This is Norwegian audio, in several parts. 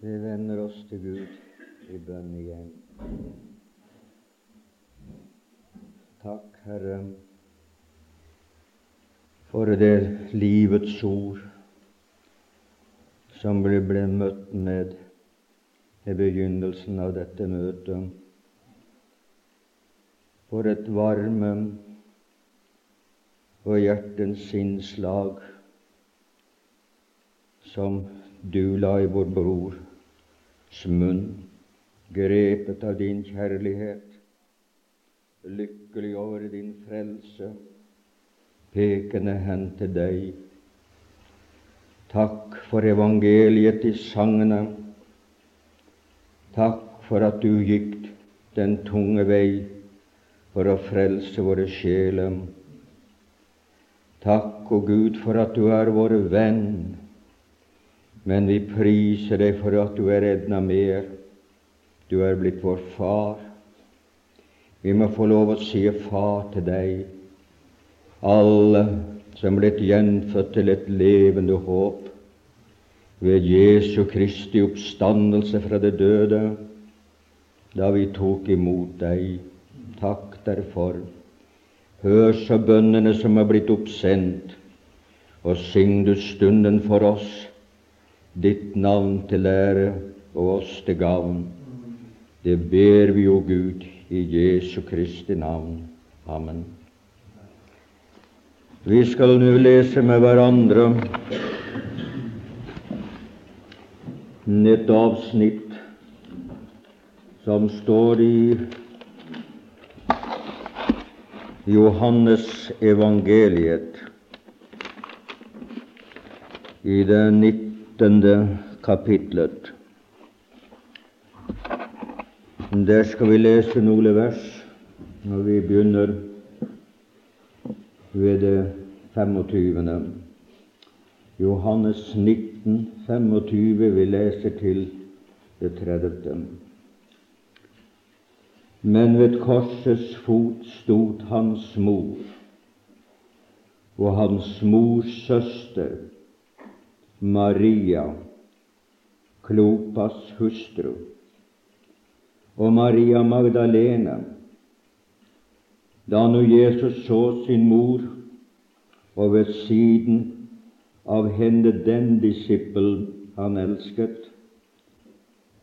Vi vender oss til Gud i bønn igjen. Takk, Herre, for det livets ord som vi ble møtt med i begynnelsen av dette møtet. For et varme og hjertens sinnslag som du la i vår brors munn, grepet av din kjærlighet, lykkelig over din frelse, pekende hen til deg. Takk for evangeliet i sangene. Takk for at du gikk den tunge vei for å frelse våre sjeler. Takk, o Gud, for at du er vår venn men vi priser deg for at du er redna mer. Du er blitt vår far. Vi må få lov å si far til deg, alle som blitt gjenfødt til et levende håp ved Jesu Kristi oppstandelse fra det døde, da vi tok imot deg. Takk derfor. Hør så bønnene som er blitt oppsendt, og syng du stunden for oss ditt navn til ære og oss til gavn. Det ber vi jo Gud i Jesu Kristi navn. Amen. Vi skal nå lese med hverandre et avsnitt som står i Johannes evangeliet i det 19 åttende kapitlet. Der skal vi lese noen vers når vi begynner ved det 25. Johannes 19, 25, vi leser til det 30. Men ved korsets fot stod hans mor og hans mors søster Maria, Klopas hustru, og Maria Magdalena. Da nå Jesus så sin mor, og ved siden av henne den disippel han elsket,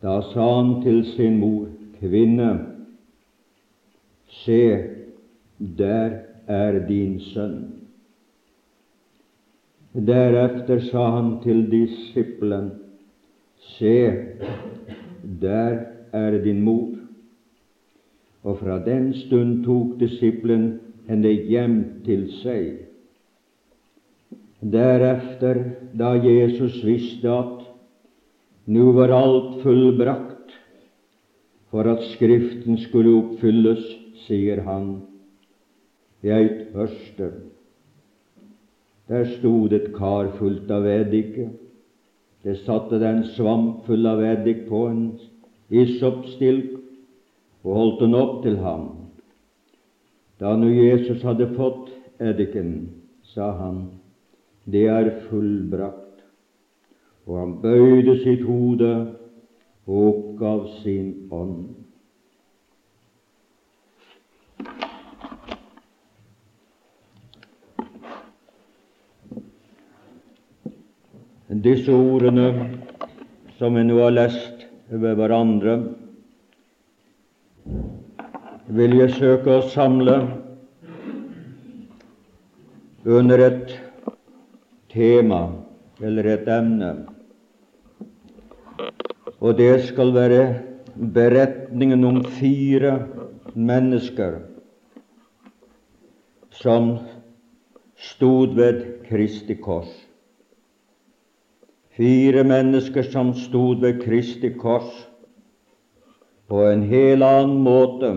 da sa han til sin mor, Kvinne, se, der er din sønn. Deretter sa han til disippelen, Se, der er din mor. Og fra den stund tok disippelen henne hjem til seg. Deretter, da Jesus visste at nå var alt fullbrakt, for at Skriften skulle oppfylles, sier han, jeg tørster. Der stod et kar fullt av eddik. Det satte det en svamp full av eddik på en isoppstilk og holdt den opp til ham. Da nå Jesus hadde fått eddiken, sa han, det er fullbrakt. Og han bøyde sitt hode og oppgav sin ånd. Disse ordene som vi nå har lest ved hverandre, vil jeg søke å samle under et tema eller et emne, og det skal være beretningen om fire mennesker som stod ved Kristi kors. Fire mennesker som stod ved Kristi kors på en helt annen måte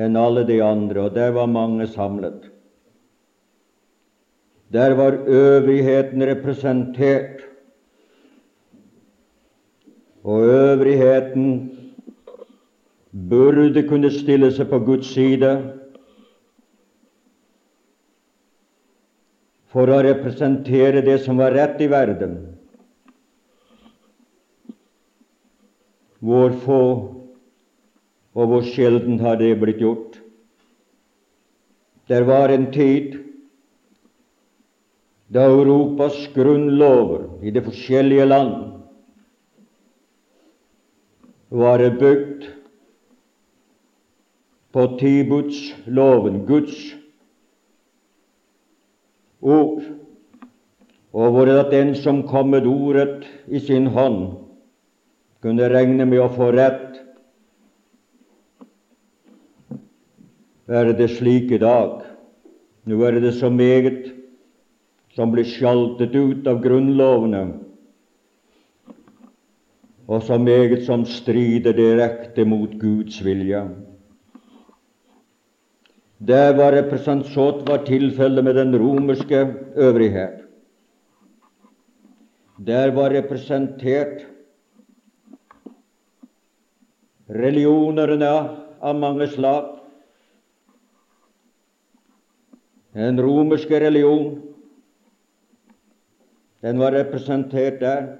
enn alle de andre, og der var mange samlet. Der var øvrigheten representert, og øvrigheten burde kunne stille seg på Guds side for å representere det som var rett i verden. Hvor få og hvor sjelden har det blitt gjort. Det var en tid da Europas grunnlover i de forskjellige land var bygd på tibudsloven, Guds ord, og hvor at den som kom med ordet i sin hånd, kunne regne med å få rett. Er det slik i dag? Nå er det så meget som blir sjaltet ut av grunnlovene, og så meget som strider direkte mot Guds vilje. Det var representant var tilfellet med den romerske øvrighet. Der var representert religionerne av mange slag. Den romerske religion, den var representert der.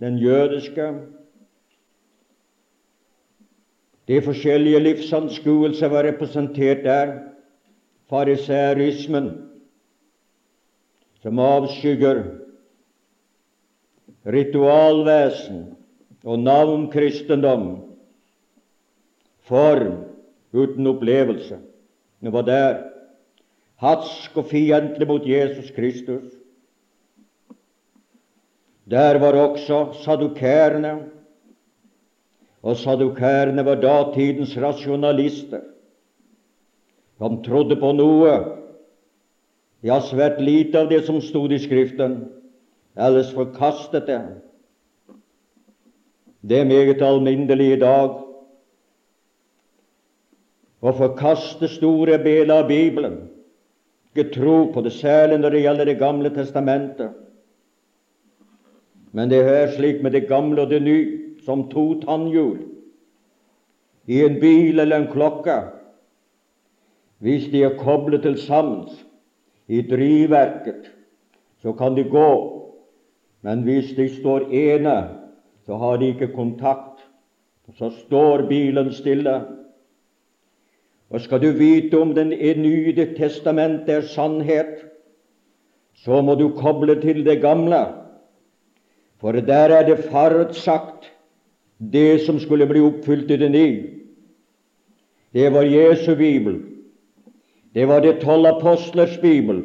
Den jødiske, de forskjellige livsanskuelser var representert der. Fariserismen, som avskygger ritualvesen og navnkristendom, form uten opplevelse. Det var der hatsk og fiendtlig mot Jesus Kristus. Der var også sadukærene, og sadukærene var datidens rasjonalister. De trodde på noe, ja, svært lite av det som stod i Skriften, ellers forkastet det. Det er meget alminnelig i dag å forkaste store deler av Bibelen, ikke tro på det, særlig når det gjelder Det gamle testamentet. Men det er slik med det gamle og det nye som to tannhjul i en bil eller en klokke. Hvis de er koblet til sammen i drivverket, så kan de gå, men hvis de står ene, så har de ikke kontakt. Så står bilen stille. Og skal du vite om Det nye testamentet er sannhet, så må du koble til det gamle, for der er det forutsagt det som skulle bli oppfylt i det nye. Det var Jesu bibel. Det var de tolv apostlers bibel.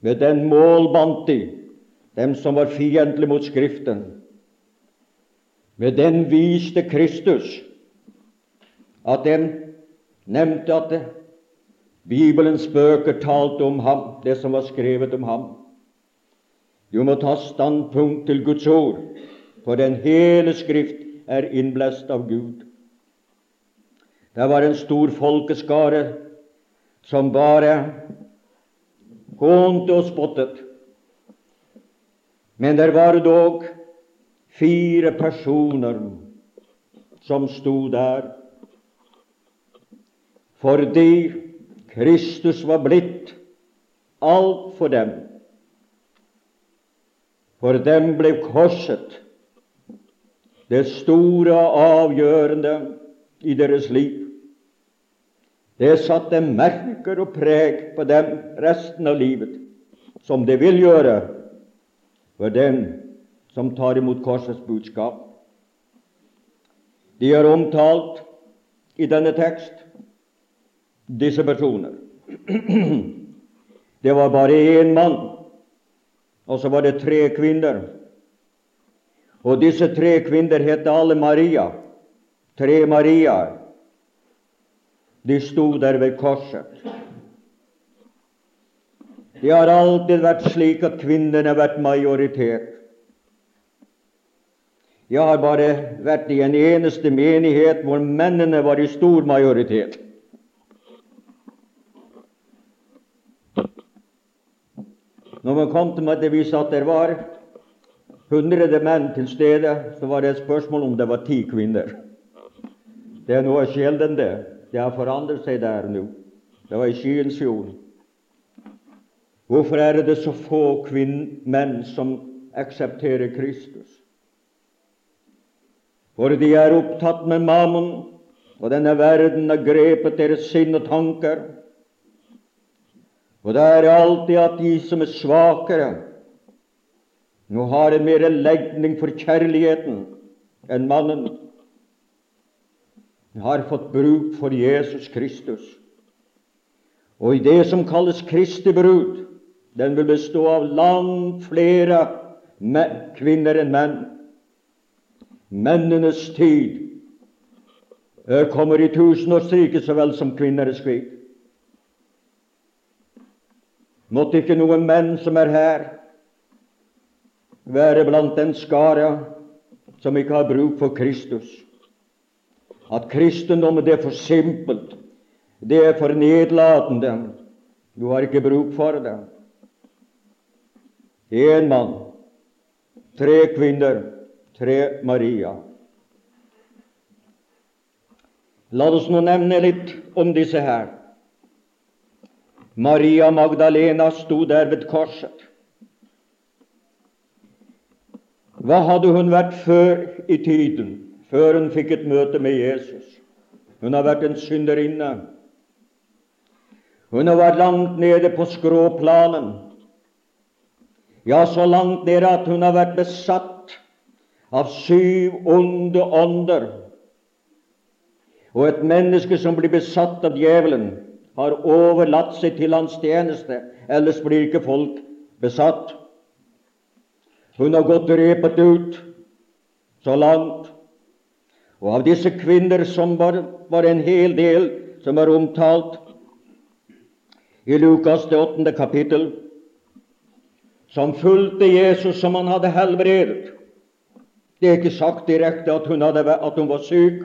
Med den mål bandt de, dem som var fiendtlige mot Skriften. Med den viste Kristus at dem nevnte at det, Bibelens bøker talte om ham, det som var skrevet om ham. Du må ta standpunkt til Guds ord, for den hele Skrift er innblest av Gud. Det var en stor folkeskare som bare hånte og spottet. Men det var dog fire personer som sto der fordi Kristus var blitt alt for dem. For dem ble korset det store og avgjørende i deres liv. Det satte merker og preg på dem resten av livet, som det vil gjøre for den som tar imot korsets budskap. De er omtalt i denne tekst, disse personer. Det var bare én mann, og så var det tre kvinner og disse tre kvinner het alle Maria. Tre Mariaer. De sto der ved korset. Det har alltid vært slik at kvinnene har vært majoritet. Jeg har bare vært i en eneste menighet hvor mennene var i stor majoritet. Når man kom til meg, det viste at det var hundrede menn til stede, så var det et spørsmål om det var ti kvinner. Det er noe sjelden, det. Det har forandret seg der nå. Det var i skyens fjord. Hvorfor er det så få kvinn, menn som aksepterer Kristus? For de er opptatt med mammon, og denne verden har grepet deres sinn og tanker. Og det er alltid at de som er svakere, nå har en mer legning for kjærligheten enn mannen. Har fått bruk for Jesus Kristus. Og i det som kalles Kristi brud, den vil bestå av langt flere kvinner enn menn. Mennenes tid kommer i tusenårsriket så vel som kvinnenes krig. Måtte ikke noen menn som er her, være blant den skara som ikke har bruk for Kristus. At kristendommen det er for simpelt, det er for nedlatende. Du har ikke bruk for det. Én mann, tre kvinner, tre Maria. La oss nå nevne litt om disse her. Maria Magdalena sto der ved korset. Hva hadde hun vært før i tiden, før hun fikk et møte med Jesus? Hun har vært en synderinne. Hun har vært langt nede på skråplanen. Ja, så langt nede at hun har vært besatt av syv onde ånder. Og et menneske som blir besatt av djevelen, har overlatt seg til hans tjeneste, ellers blir ikke folk besatt. Hun har gått repet ut så langt. Og av disse kvinner som var, var en hel del som er omtalt i Lukas det åttende kapittel, som fulgte Jesus som han hadde helbredet. Det er ikke sagt direkte at hun, hadde, at hun var syk,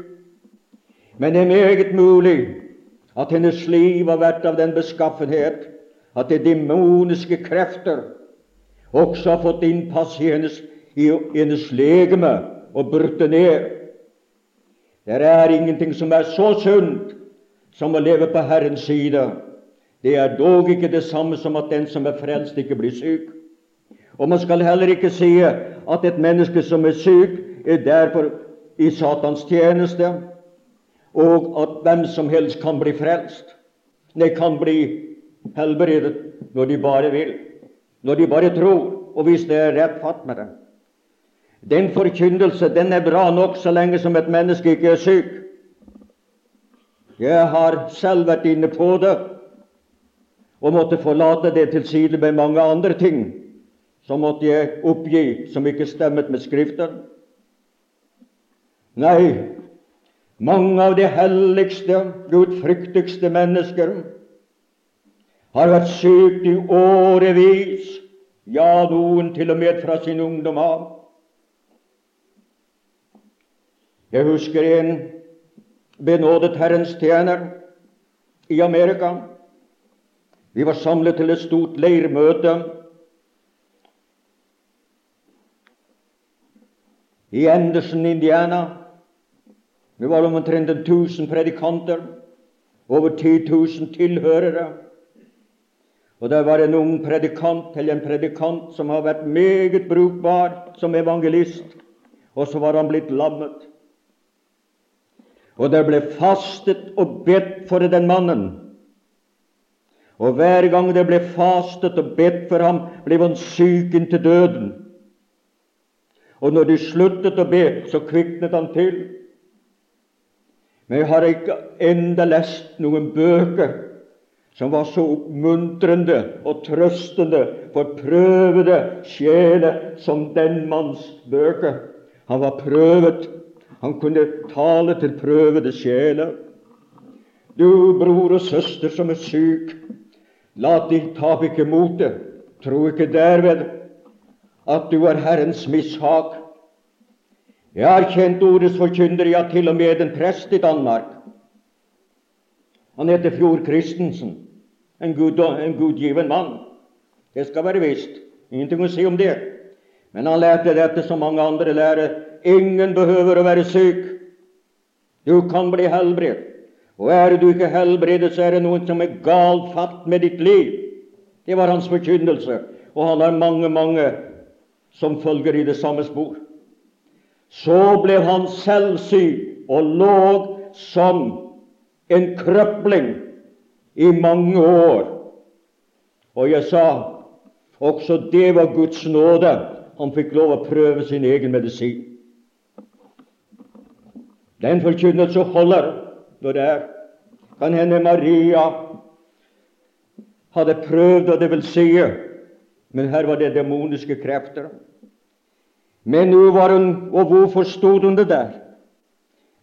men det er meget mulig at hennes liv har vært av den beskaffenhet at det demoniske krefter også har fått innpass i hennes, i hennes legeme og brutt det ned. Det er ingenting som er så sunt som å leve på Herrens side. Det er dog ikke det samme som at den som er frelst, ikke blir syk. Og man skal heller ikke si at et menneske som er syk, er derfor i Satans tjeneste og at hvem som helst kan bli frelst. De kan bli helbredet når de bare vil, når de bare tror, og hvis det er rett fatt med det. Den forkynnelse den er bra nok så lenge som et menneske ikke er syk. Jeg har selv vært inne på det og måtte forlate det til side med mange andre ting. Så måtte jeg oppgi som ikke stemmet med Skriften. Nei, mange av de helligste, gudfryktigste mennesker har vært syk i årevis, ja, noen til og med fra sin ungdom av. Jeg husker en benådet Herrens tjener i Amerika. Vi var samlet til et stort leirmøte i Anderson, Indiana. Vi var omtrent 1000 predikanter, over 10 000 tilhørere. Og der var en ung predikant eller en predikant som har vært meget brukbar som evangelist, og så var han blitt lammet. Og det ble fastet og bedt for den mannen. Og hver gang det ble fastet og bedt for ham, ble han syk inntil døden. Og når de sluttet å be, så kviknet han til. Men jeg har ikke enda lest noen bøker som var så oppmuntrende og trøstende for prøvede sjeler som den manns bøker. Han var prøvet. Han kunne tale til prøvede sjeler. Du bror og søster som er syk, la deg tap ikke motet. Tro ikke derved at du er Herrens mishag. Jeg har kjent ordets forkynner, ja, til og med en prest i Danmark. Han heter Fjord Christensen, en, gud, en gudgiven mann. Det skal være visst. Ingenting å si om det. Men han lærte dette som mange andre lærer. Ingen behøver å være syk. Du kan bli helbredet. Og er du ikke helbredet, så er det noen som er galt fatt med ditt liv. Det var hans forkynnelse. Og han har mange, mange som følger i det samme spor. Så ble han selv syk og lå som en krøpling i mange år. Og jeg sa også det var Guds nåde. Han fikk lov å prøve sin egen medisin. Den forkynnelse holder når det er. Kan hende Maria hadde prøvd, og det vil si, men her var det demoniske krefter. Men nå var hun Og hvorfor stod hun det der?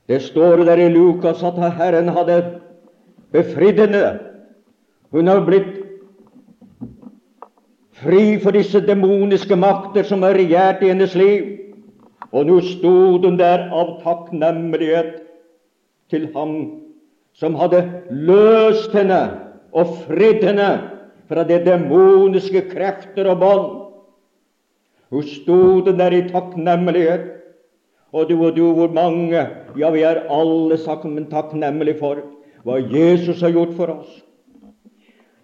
Det står der i Lukas at Herren hadde befridd henne. Hun har blitt fri for disse demoniske makter som har regjert i hennes liv. Og nå stod hun der av takknemlighet til ham som hadde løst henne og fridd henne fra de demoniske krefter og bånd. Hun stod der i takknemlighet. Og du og du, hvor mange Ja, vi er alle sammen takknemlige for hva Jesus har gjort for oss.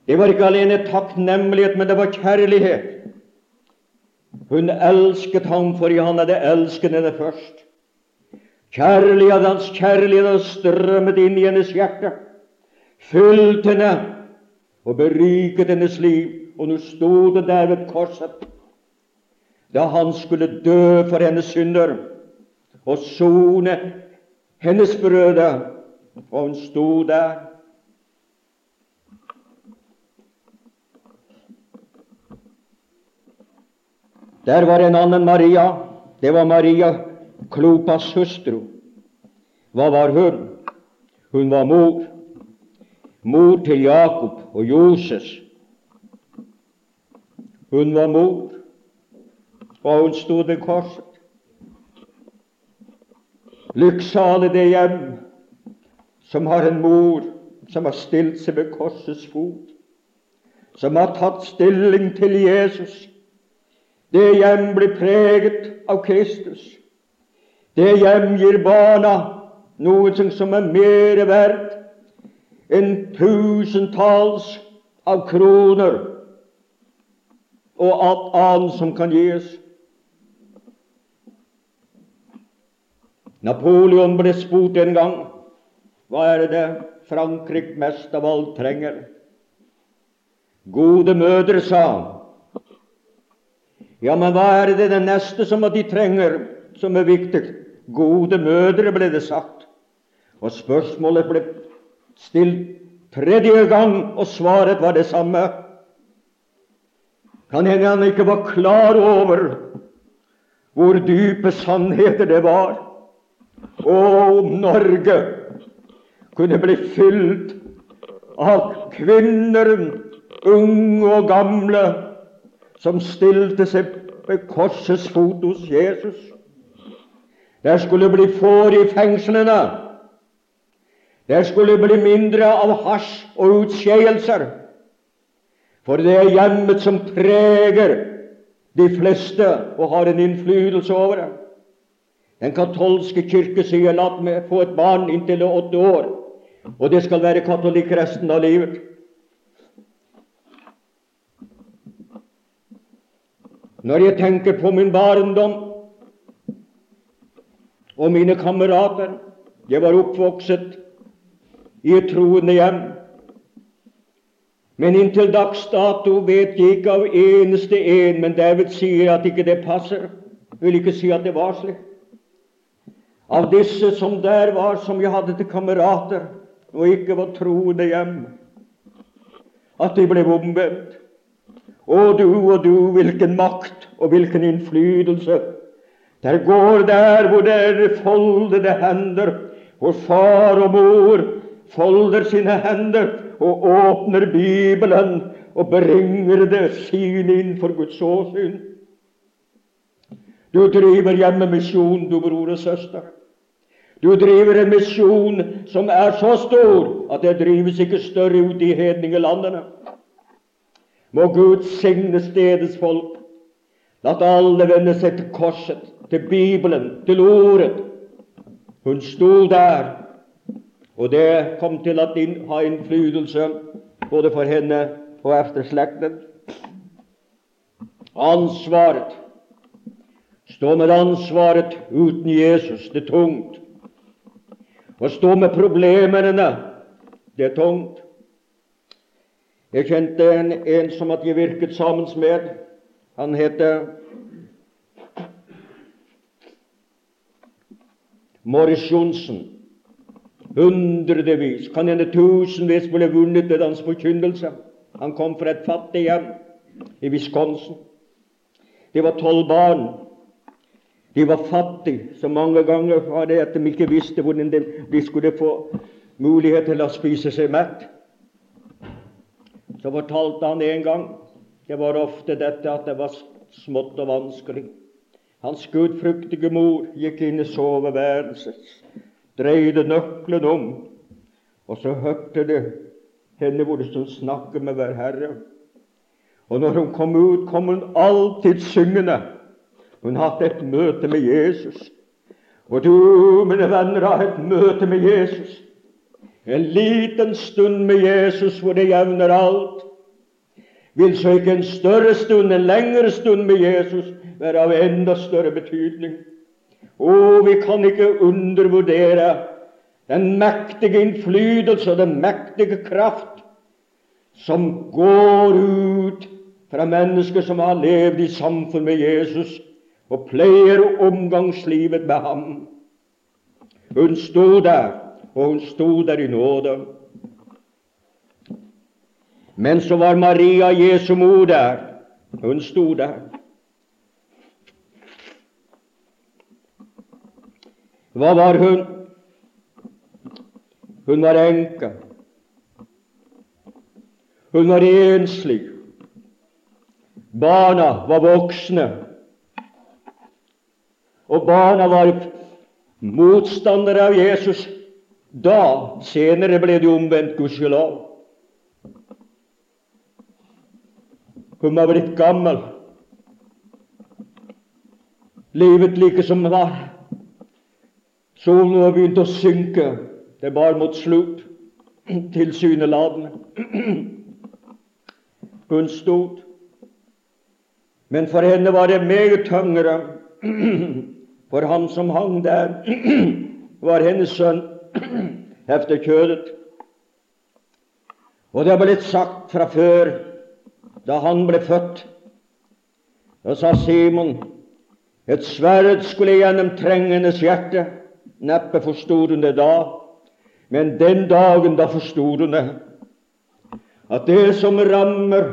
Det var ikke alene takknemlighet, men det var kjærlighet. Hun elsket ham fordi han hadde elsket henne først. Kjærlighet, hans kjærlighet strømmet inn i hennes hjerte, fylt henne og beriket hennes liv. Og nå sto det der ved korset, da han skulle dø for hennes synder og sone hennes brødre. Og hun sto der. Der var en annen Maria. Det var Maria Klopas hustru. Hva var hun? Hun var mor mor til Jakob og Joses. Hun var mor, og hun stod ved korset. Lykksalig det hjem som har en mor som har stilt seg ved korsets fot, som har tatt stilling til Jesus. Det hjem blir preget av Kristus. Det hjem gir barna noe som er mer verdt enn tusentalls av kroner og alt annet som kan gis. Napoleon ble spurt en gang hva er det Frankrike mest av alt trenger. Gode mødre, sa han. Ja, men hva er det det neste som de trenger, som er viktig? Gode mødre, ble det sagt. Og spørsmålet ble stilt tredje gang, og svaret var det samme. Kan hende han ikke var klar over hvor dype sannheter det var. Om Norge kunne bli fylt av kvinner, unge og gamle, som stilte seg ved korsets fot hos Jesus. Der skulle bli får i fengslene det skulle bli mindre av hasj og utskeielser. For det er hjemmet som preger de fleste og har en innflytelse over det. Den katolske kirke sier 'la meg få et barn inntil åtte år', og det skal være katolikk resten av livet. Når jeg tenker på min barndom og mine kamerater Jeg var oppvokset i et troende hjem. Men inntil dags dato vet jeg ikke av eneste en, men David sier at ikke det passer. Jeg vil ikke si at det var slik. Av disse som der var, som jeg hadde til kamerater, og ikke var troende hjem, at de ble omvendt. Å, du og du, hvilken makt og hvilken innflytelse. Der går der hvor dere er foldede hender, hvor far og mor folder sine hender og åpner Bibelen og bringer det sine inn for Guds åsyn. Du driver hjemmemisjon, du bror og søster. Du driver en misjon som er så stor at det drives ikke større ut i hedningelandene. Må Gud signe stedets folk. La alle vende seg til korset, til Bibelen, til Ordet. Hun sto der og det kom til å ha innflytelse både for henne og efter slekten. Ansvaret Stå med ansvaret uten Jesus, det er tungt. Å stå med problemene, det er tungt. Jeg kjente en, en som at jeg virket sammen med. Han heter Morris Johnsen. Hundrevis, kan hende tusenvis, ble vunnet ved hans forkynnelse. Han kom fra et fattig hjem i Wisconsin. Det var tolv barn. De var fattige, så mange ganger var det at de ikke visste hvordan de skulle få mulighet til å spise seg mett. Så fortalte han en gang det var ofte dette at det var smått og vanskelig. Hans gudfryktige mor gikk inn i soveværelset, dreide nøkkelen om, og så hørte det henne hvor det stod 'snakke med hver Herre'. Og når hun kom ut, kom hun alltid syngende. Hun har hatt et møte med Jesus. Og du, mine venner, har et møte med Jesus. En liten stund med Jesus hvor det jevner alt. Vil så ikke en større stund, en lengre stund med Jesus være av enda større betydning? Å, vi kan ikke undervurdere den mektige innflytelse og den mektige kraft som går ut fra mennesker som har levd i samfunn med Jesus og pleier omgangslivet med ham. Hun sto der, og hun sto der i nåde. Men så var Maria Jesu mor der. Hun sto der. Hva var hun? Hun var enke. Hun var enslig. Barna var voksne. Og barna var motstandere av Jesus. Da, senere, ble de omvendt, gudskjelov. Hun var blitt gammel. Livet like som det var. Solen var begynt å synke. Det var mot slutt, tilsynelatende. Hun stod. Men for henne var det meget tyngre for han som hang der, var hennes sønn efter kjødet. Og det er blitt sagt fra før, da han ble født. Da sa Simon et sverd skulle gjennomtrenge hennes hjerte. Neppe forstod hun det da, men den dagen da forstod hun det. At det som rammer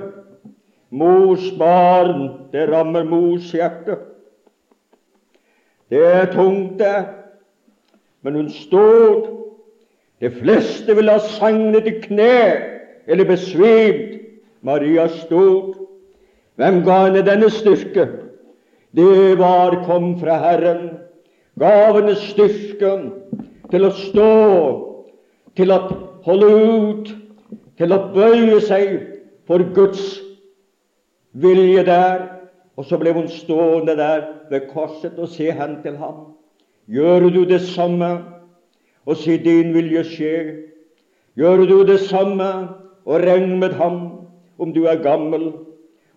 mors barn, det rammer mors hjerte. Det er tungt, det. Men hun stod. De fleste ville ha sagnet i kne eller besvimt. Maria stod. Hvem ga henne denne styrke? Det var kom fra Herren. Gav henne styrken til å stå, til å holde ut, til å bøye seg for Guds vilje der. Og så ble hun stående der ved korset og se hen til ham. Gjør du det samme og si din vilje skje? Gjør du det samme og regn med ham om du er gammel,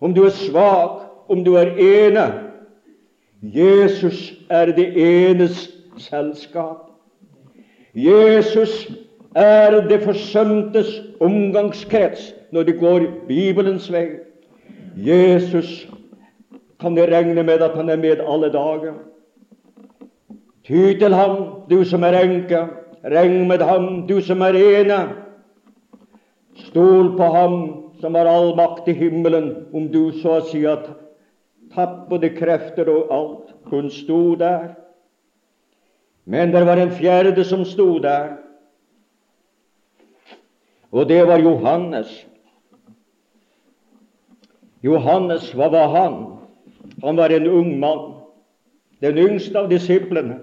om du er svak, om du er ene? Jesus er det enes selskap. Jesus er det forsømtes omgangskrets når de går Bibelens vei. Jesus kan du regne med at han er med alle dager. Ty til ham, du som er enke. Regn med ham, du som er ene. Stol på ham som har all makt i himmelen, om du så å si at tapp både krefter og alt. Hun sto der. Men det var en fjerde som sto der, og det var Johannes. Johannes, hva var han? Han var en ung mann, den yngste av disiplene.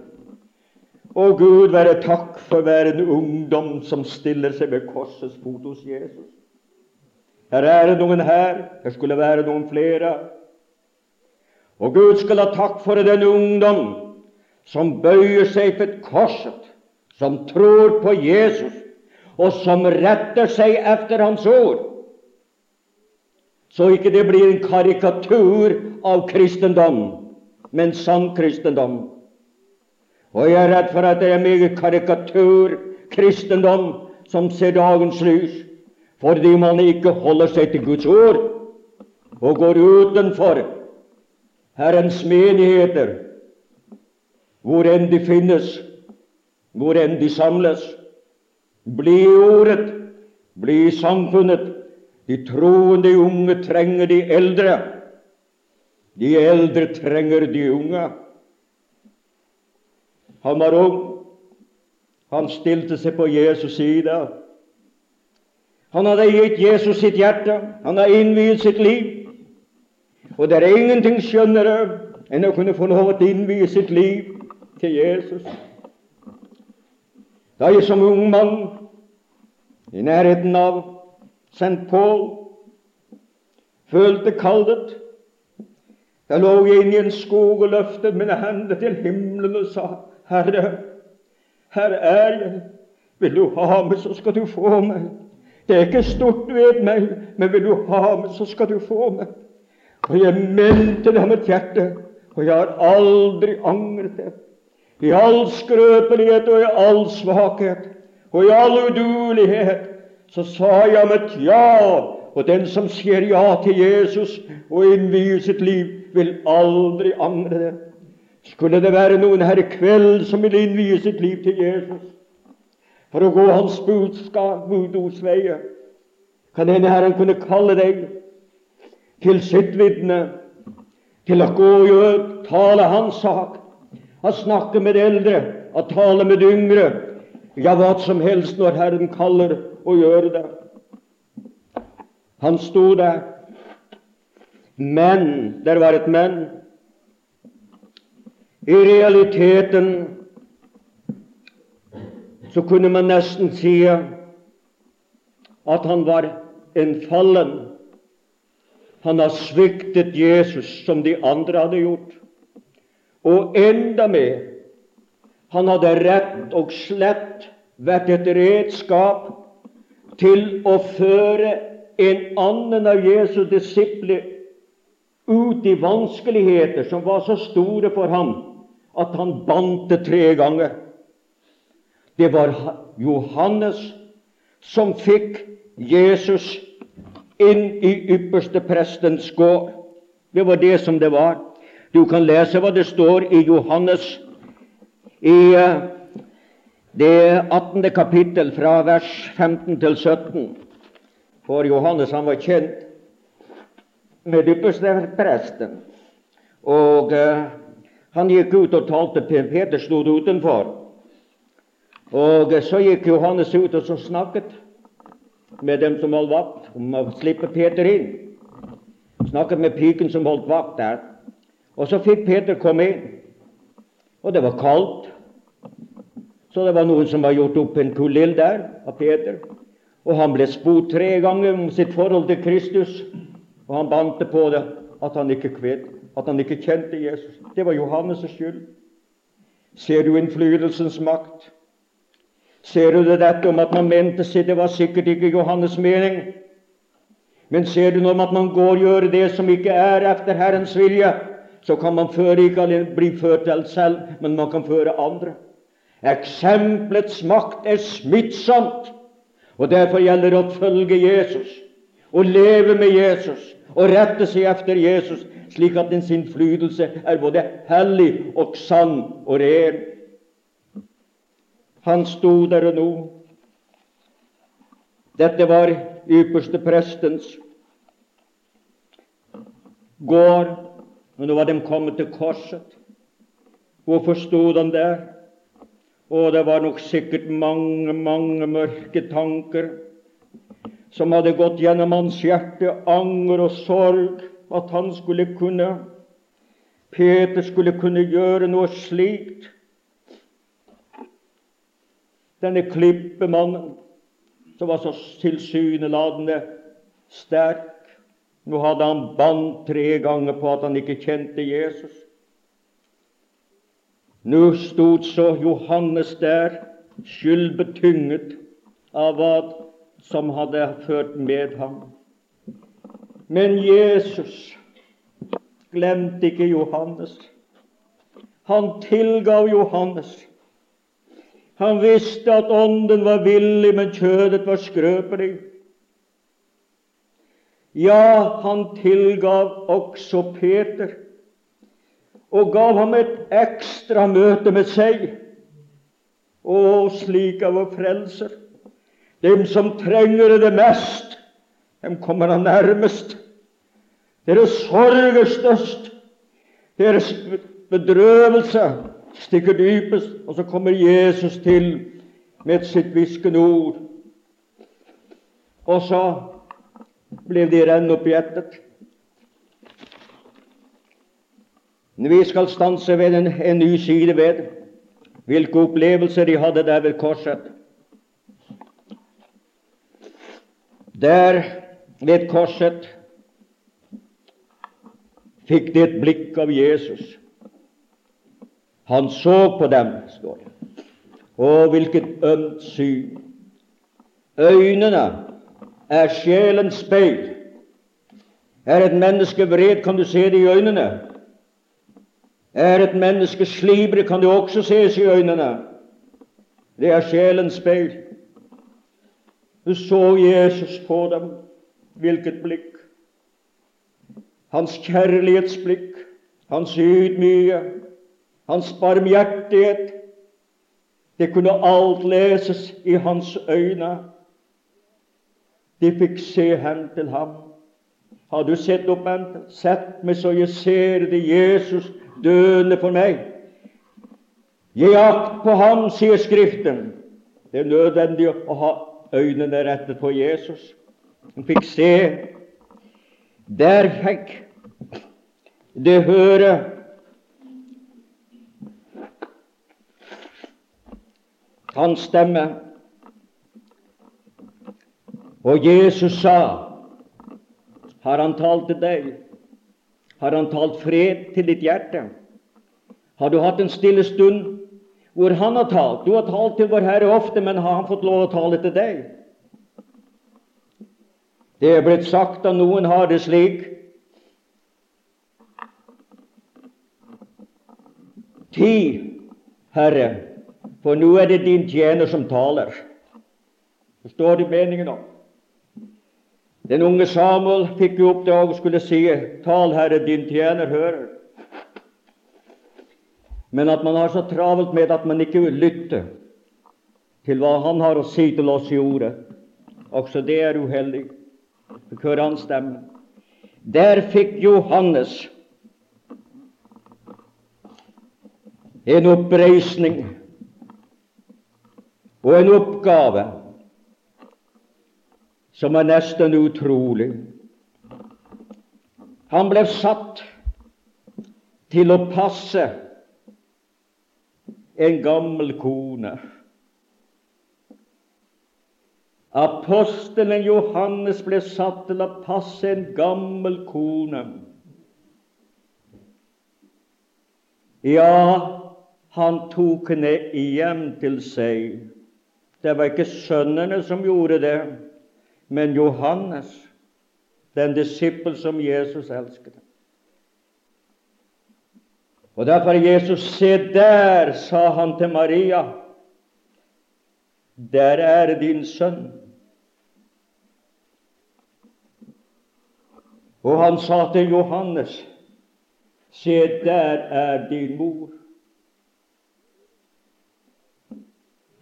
Å Gud være takk for hver en ungdom som stiller seg ved korsets fot hos Jesus. Her er det noen her, her skulle være noen flere. Og Gud skal ha takk for den ungdom som bøyer seg for korset, som tror på Jesus, og som retter seg efter Hans ord så ikke det blir en karikatur av kristendom, men sann kristendom. Og jeg er redd for at det er meget karikatur-kristendom som ser dagens lys, fordi man ikke holder seg til Guds ord og går utenfor Herrens menigheter, hvor enn de finnes, hvor enn de samles. Bli i ordet, bli i samfunnet. De troende unge trenger de eldre. De eldre trenger de unge. Han var ung. Han stilte seg på Jesus' side. Han hadde gitt Jesus sitt hjerte. Han har innviet sitt liv. Og det er ingenting skjønnere enn å kunne få lov til å innvie sitt liv til Jesus. Da jeg som ung mann i nærheten av St. Paul følte kallet, da lå jeg inne i en skog og løftet mine hender til himmelen og sa, Herre, her er jeg. Vil du ha meg, så skal du få meg. Det er ikke stort ved meg, men vil du ha meg, så skal du få meg. Og jeg mente det av mitt hjerte, og jeg har aldri angret det. I all skrøpelighet og i all svakhet og i all uduelighet så sa jeg mitt ja. Og den som sier ja til Jesus og innvier sitt liv, vil aldri angre det. Skulle det være noen her i kveld som vil innvie sitt liv til Jesus for å gå hans budskap, budos veier, kan denne Herren kunne kalle deg til sitt vitne, til å gå og tale hans sak, å snakke med eldre, å tale med yngre, ja, hva som helst når Herren kaller å gjøre det. Han sto der. Men der var et men. I realiteten så kunne man nesten si at han var en fallen han har sviktet Jesus som de andre hadde gjort. Og enda mer han hadde rett og slett vært et redskap til å føre en annen av Jesu disipler ut i vanskeligheter som var så store for ham at han bandt det tre ganger. Det var Johannes som fikk Jesus inn i ypperste prestens gård. Det var det som det var. Du kan lese hva det står i Johannes i eh, det 18. kapittel fra vers 15 til 17. For Johannes han var kjent med ypperste presten. Og uh, han gikk ut og talte. Peter stod utenfor. Og uh, så gikk Johannes ut og så snakket med dem som holdt vakt, om å slippe Peter inn. Snakket med piken som holdt vakt der. Og så fikk Peter komme inn. Og det var kaldt. Så det var noen som var gjort opp en kulill der av Peter. Og han ble spurt tre ganger om sitt forhold til Kristus. Og han bante på det at han ikke kvet, at han ikke kjente Jesus. Det var Johannes' skyld. Ser du innflytelsens makt? Ser du det dette om at man mente seg det var sikkert ikke Johannes' mening? Men ser du om at man går og gjør det som ikke er etter Herrens vilje, så kan man føre ikke alene bli ført til selv, men man kan føre andre. Eksempelets makt er smittsomt, og derfor gjelder det å følge Jesus og leve med Jesus og rette seg efter Jesus, slik at dens innflytelse er både hellig og sann og ren. Han sto der og nå. Dette var ypperste prestens gård. Og nå var de kommet til korset. Hvorfor sto han der? Og det var nok sikkert mange, mange mørke tanker som hadde gått gjennom hans hjerte, anger og sorg, at han skulle kunne Peter skulle kunne gjøre noe slikt denne klippemannen som var så tilsynelatende sterk. Nå hadde han bandt tre ganger på at han ikke kjente Jesus. Nå stod så Johannes der, skyldbetynget av hva som hadde ført med ham. Men Jesus glemte ikke Johannes. Han tilgav Johannes. Han visste at ånden var villig, men kjødet var skrøpelig. Ja, han tilgav også Peter og gav ham et ekstra møte med seg. Å, slik er vår frelser. Dem som trenger det mest, dem kommer han nærmest. Deres sorg er størst. Deres bedrøvelse stikker dypest. Og så kommer Jesus til med sitt hviskende ord. Og så ble de renn opp i hjertet. Vi skal stanse ved en, en ny side ved hvilke opplevelser de hadde der ved korset. Der ved korset fikk de et blikk av Jesus. Han så på dem, står det. Å, hvilket ømt syn! Øynene er sjelens speil. Er et menneske vred, kan du se det i øynene. Er et menneske slibre, kan det også ses i øynene. Det er sjelens speil. Du så Jesus på dem. Hvilket blikk! Hans kjærlighetsblikk, hans ydmyke, hans barmhjertighet. Det kunne alt leses i hans øyne. De fikk se hen til ham. Har du sett opp, Bente? Sett meg så jeg ser det Jesus døende for meg. Gi akt på ham, sier Skriften. Det er nødvendig å ha øynene rettet på Jesus. Han fikk se. Der fikk det høre hans stemme. Og Jesus sa, har han talt til deg? Har han talt fred til ditt hjerte? Har du hatt en stille stund hvor han har talt? Du har talt til Vår Herre ofte, men har han fått lov å tale til deg? Det er blitt sagt at noen har det slik. Ti, Herre, for nå er det din tjener som taler. Forstår du meningen om? Den unge Samuel fikk i oppdrag og skulle si 'Tal, Herre, din tjener hører'. Men at man har så travelt med at man ikke vil lytte til hva han har å si til oss i ordet, også det er uheldig. Høre hans stemme. Der fikk Johannes en oppreisning og en oppgave som er nesten utrolig. Han ble satt til å passe en gammel kone. Apostelen Johannes ble satt til å passe en gammel kone. Ja, han tok henne hjem til seg. Det var ikke sønnene som gjorde det, men Johannes, den disippel som Jesus elsket. Og derfor Jesus, se der, sa han til Maria, der er din sønn. Og han sa til Johannes, se der er din mor.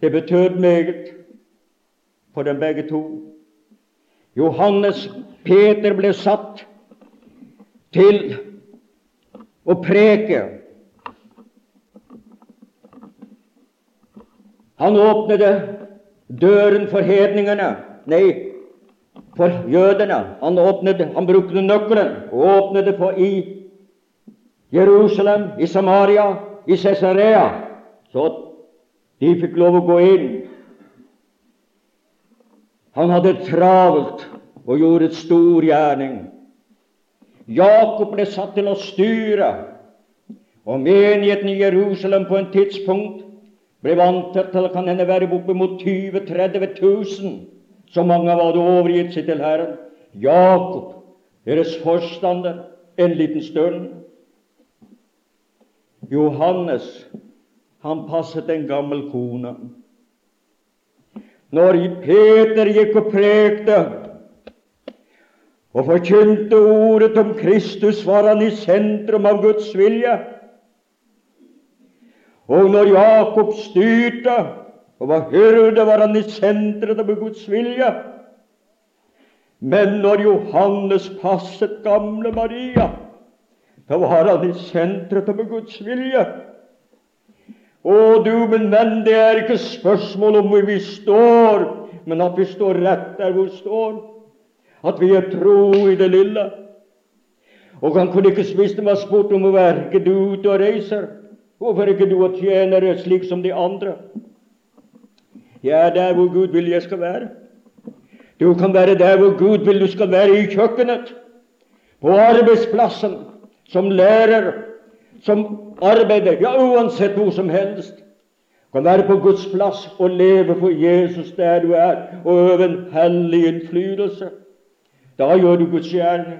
Det betød meget for dem begge to. Johannes Peter ble satt til å preke. Han åpnet døren for hedningene, nei, for jødene. Han, åpnet, han brukte nøkkelen og åpnet det for i Jerusalem, i Samaria, i Cesarea, så de fikk lov å gå inn han hadde travelt og gjorde et stor gjerning. Jakob ble satt til å styre, og menigheten i Jerusalem på en tidspunkt ble vant til kan hende være oppimot 20 30 000. Så mange hadde overgitt seg til Herren. Jakob, deres forstander, en liten stund. Johannes, han passet en gammel kone. Når Peter gikk og prekte og forkynte ordet om Kristus, var han i sentrum av Guds vilje. Og når Jakob styrte og var hyrde, var han i sentrum av Guds vilje. Men når Johannes passet gamle Maria, da var han i sentrum av Guds vilje. Å, du, men venn, det er ikke spørsmål om hvor vi står, men at vi står rett der hvor vi står. At vi er tro i det lille. Og han kunne ikke hvis det var spurt om hvorfor er ikke du ute og reiser. Hvorfor ikke du og tjenere slik som de andre? Jeg er der hvor Gud vil jeg skal være. Du kan være der hvor Gud vil du skal være, i kjøkkenet, på arbeidsplassen, som lærer, som arbeider, ja, uansett hvor som helst. Kan være på Guds plass og leve for Jesus der du er, og øve en hellig innflytelse. Da gjør du Guds gjerning.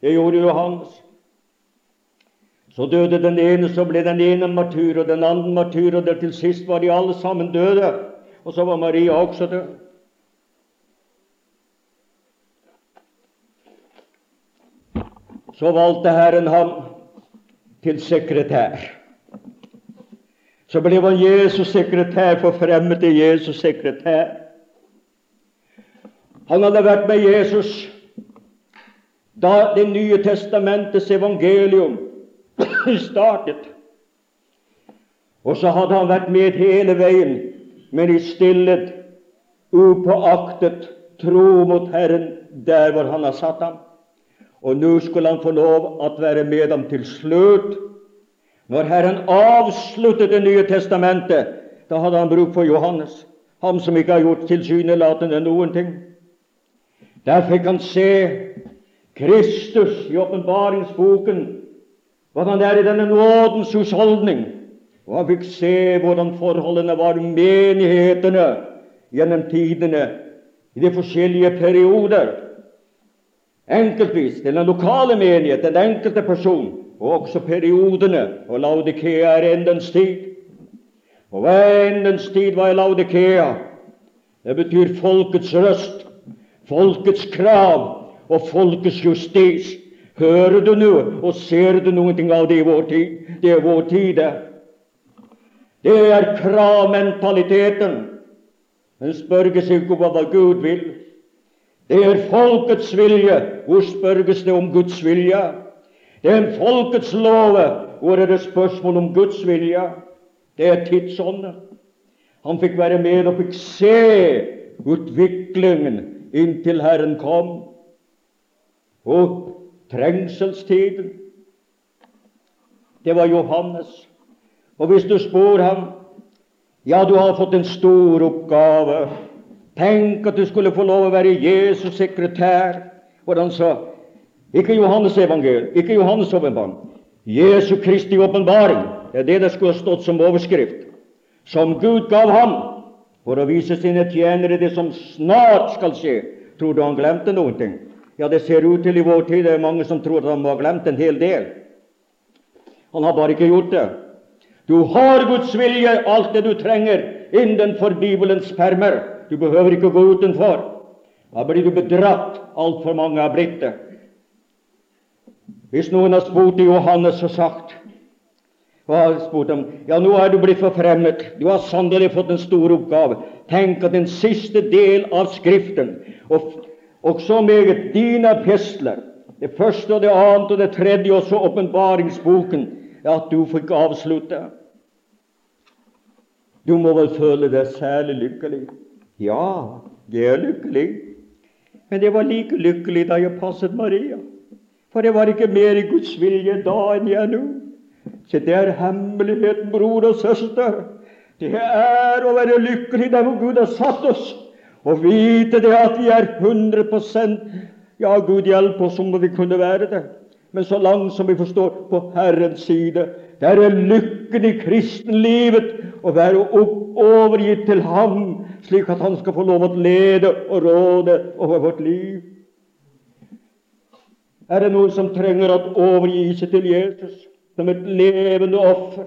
Det gjorde Johannes. Så døde den ene, så ble den ene martyr, og den andre martyr, og til sist var de alle sammen døde. Og så var Maria også død. Så valgte Herren ham til sekretær. Så ble han Jesus' sekretær, forfremmet til Jesus' sekretær. Han hadde vært med Jesus da Det nye testamentets evangelium startet. Og så hadde han vært med hele veien, men i stillhet, upåaktet, tro mot Herren der hvor Han har satt ham. Og nå skulle han få lov å være med dem til slutt. Når Herren avsluttet Det nye testamentet, da hadde han bruk for Johannes, ham som ikke har gjort tilsynelatende noen ting. Der fikk han se Kristus i åpenbaringsboken, hvordan det er i denne nådens husholdning. Og han fikk se hvordan forholdene var menighetene gjennom tidene i de forskjellige perioder enkeltvis til den lokale menighet, den enkelte person, og også periodene. Og Laudikea er endens tid. Og hva er endens tid? Hva er Laudikea? Det betyr folkets røst, folkets krav og folkets justis. Hører du nå, og ser du ting av det i vår tid? Det er vår tid, det. Det er kravmentaliteten. Den spørger seg ikke hva Gud vil. Det er folkets vilje. Hvor spørges det om Guds vilje? Det er folkets love. Hvor er det spørsmål om Guds vilje? Det er tidsånden. Han fikk være med og fikk se utviklingen inntil Herren kom. Og trengselstiden. Det var Johannes. Og hvis du spør ham Ja, du har fått en stor oppgave. Tenk at du skulle få lov å være Jesus' sekretær. Hvordan sa Ikke Johannes evangelium, ikke Johannes åpenbaring. Jesu Kristi åpenbaring. Det er det det skulle ha stått som overskrift. Som Gud gav ham for å vise sine tjenere det som snart skal skje. Tror du han glemte noen ting? Ja, det ser ut til i vår tid det er mange som tror at han må ha glemt en hel del. Han har bare ikke gjort det. Du har Guds vilje, alt det du trenger, innenfor Bibelens permer. Du behøver ikke gå utenfor. Da blir du bedratt. Altfor mange har blitt det. Hvis noen har spurt Johannes og sagt og har spurt ham, ja, nå er du blitt forfremmet, du har sannelig fått en stor oppgave. Tenk at den siste del av Skriften, og, og så meget dine epistler, det første og det annet og det tredje, og så åpenbaringsboken, at du fikk avslutte. Du må vel føle deg særlig lykkelig. Ja, jeg er lykkelig. Men jeg var like lykkelig da jeg passet Maria. For jeg var ikke mer i Guds vilje da enn jeg nå. Så det er hemmeligheten, bror og søster. Det er å være lykkelig der hvor Gud har satt oss, og vite det at vi er 100% Ja, Gud hjelpe oss om vi kunne være det. Men så langt som vi forstår på Herrens side, der er lykken i kristenlivet å være overgitt til Ham slik at han skal få lov å lede og råde over vårt liv. Er det noen som trenger å overgi seg til Jesus? som et levende offer.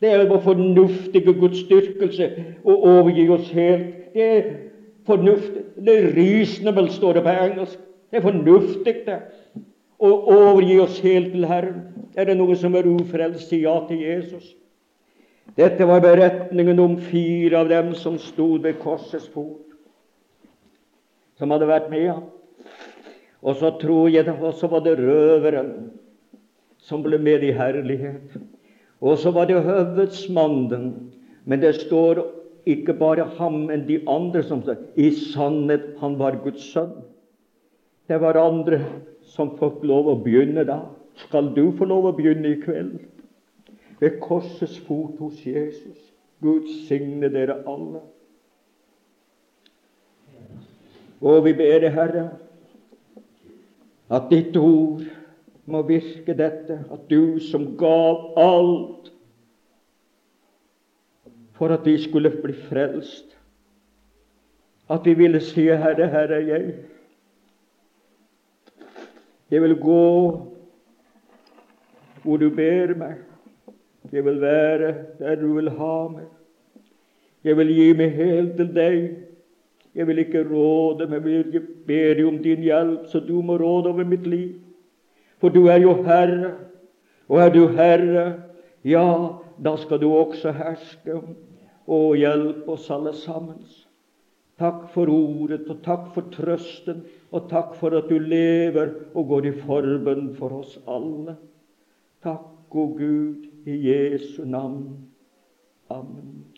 Det er vår fornuftige Guds styrkelse å overgi oss helt. Det er fornuftig. Det er reasonable, står det på engelsk. Det er fornuftig, det. Å overgi oss helt til Herren. Er det noen som er ufrelst, si ja til Jesus. Dette var beretningen om fire av dem som stod ved korsets fot, som hadde vært med ham. Og så tror jeg det også var det røveren som ble med i herlighet. Og så var det høvedsmannen. Men det står ikke bare ham, men de andre som sa i sannhet han var Guds sønn. Det var andre som fått lov å begynne da. Skal du få lov å begynne i kveld? Ved korsets fot hos Jesus. Gud signe dere alle. Og vi ber deg, Herre, at ditt ord må virke dette, at du som gav alt for at de skulle bli frelst, at de ville si, Herre, Herre, jeg. Jeg vil gå hvor du ber meg. Jeg vil være der du vil ha meg. Jeg vil gi meg helt til deg. Jeg vil ikke råde, men jeg ber deg om din hjelp, så du må råde over mitt liv. For du er jo Herre, og er du Herre, ja, da skal du også herske og hjelpe oss alle sammen. Takk for ordet, og takk for trøsten, og takk for at du lever og går i forbønn for oss alle. Takk, o Gud, i Jesu navn. Amen.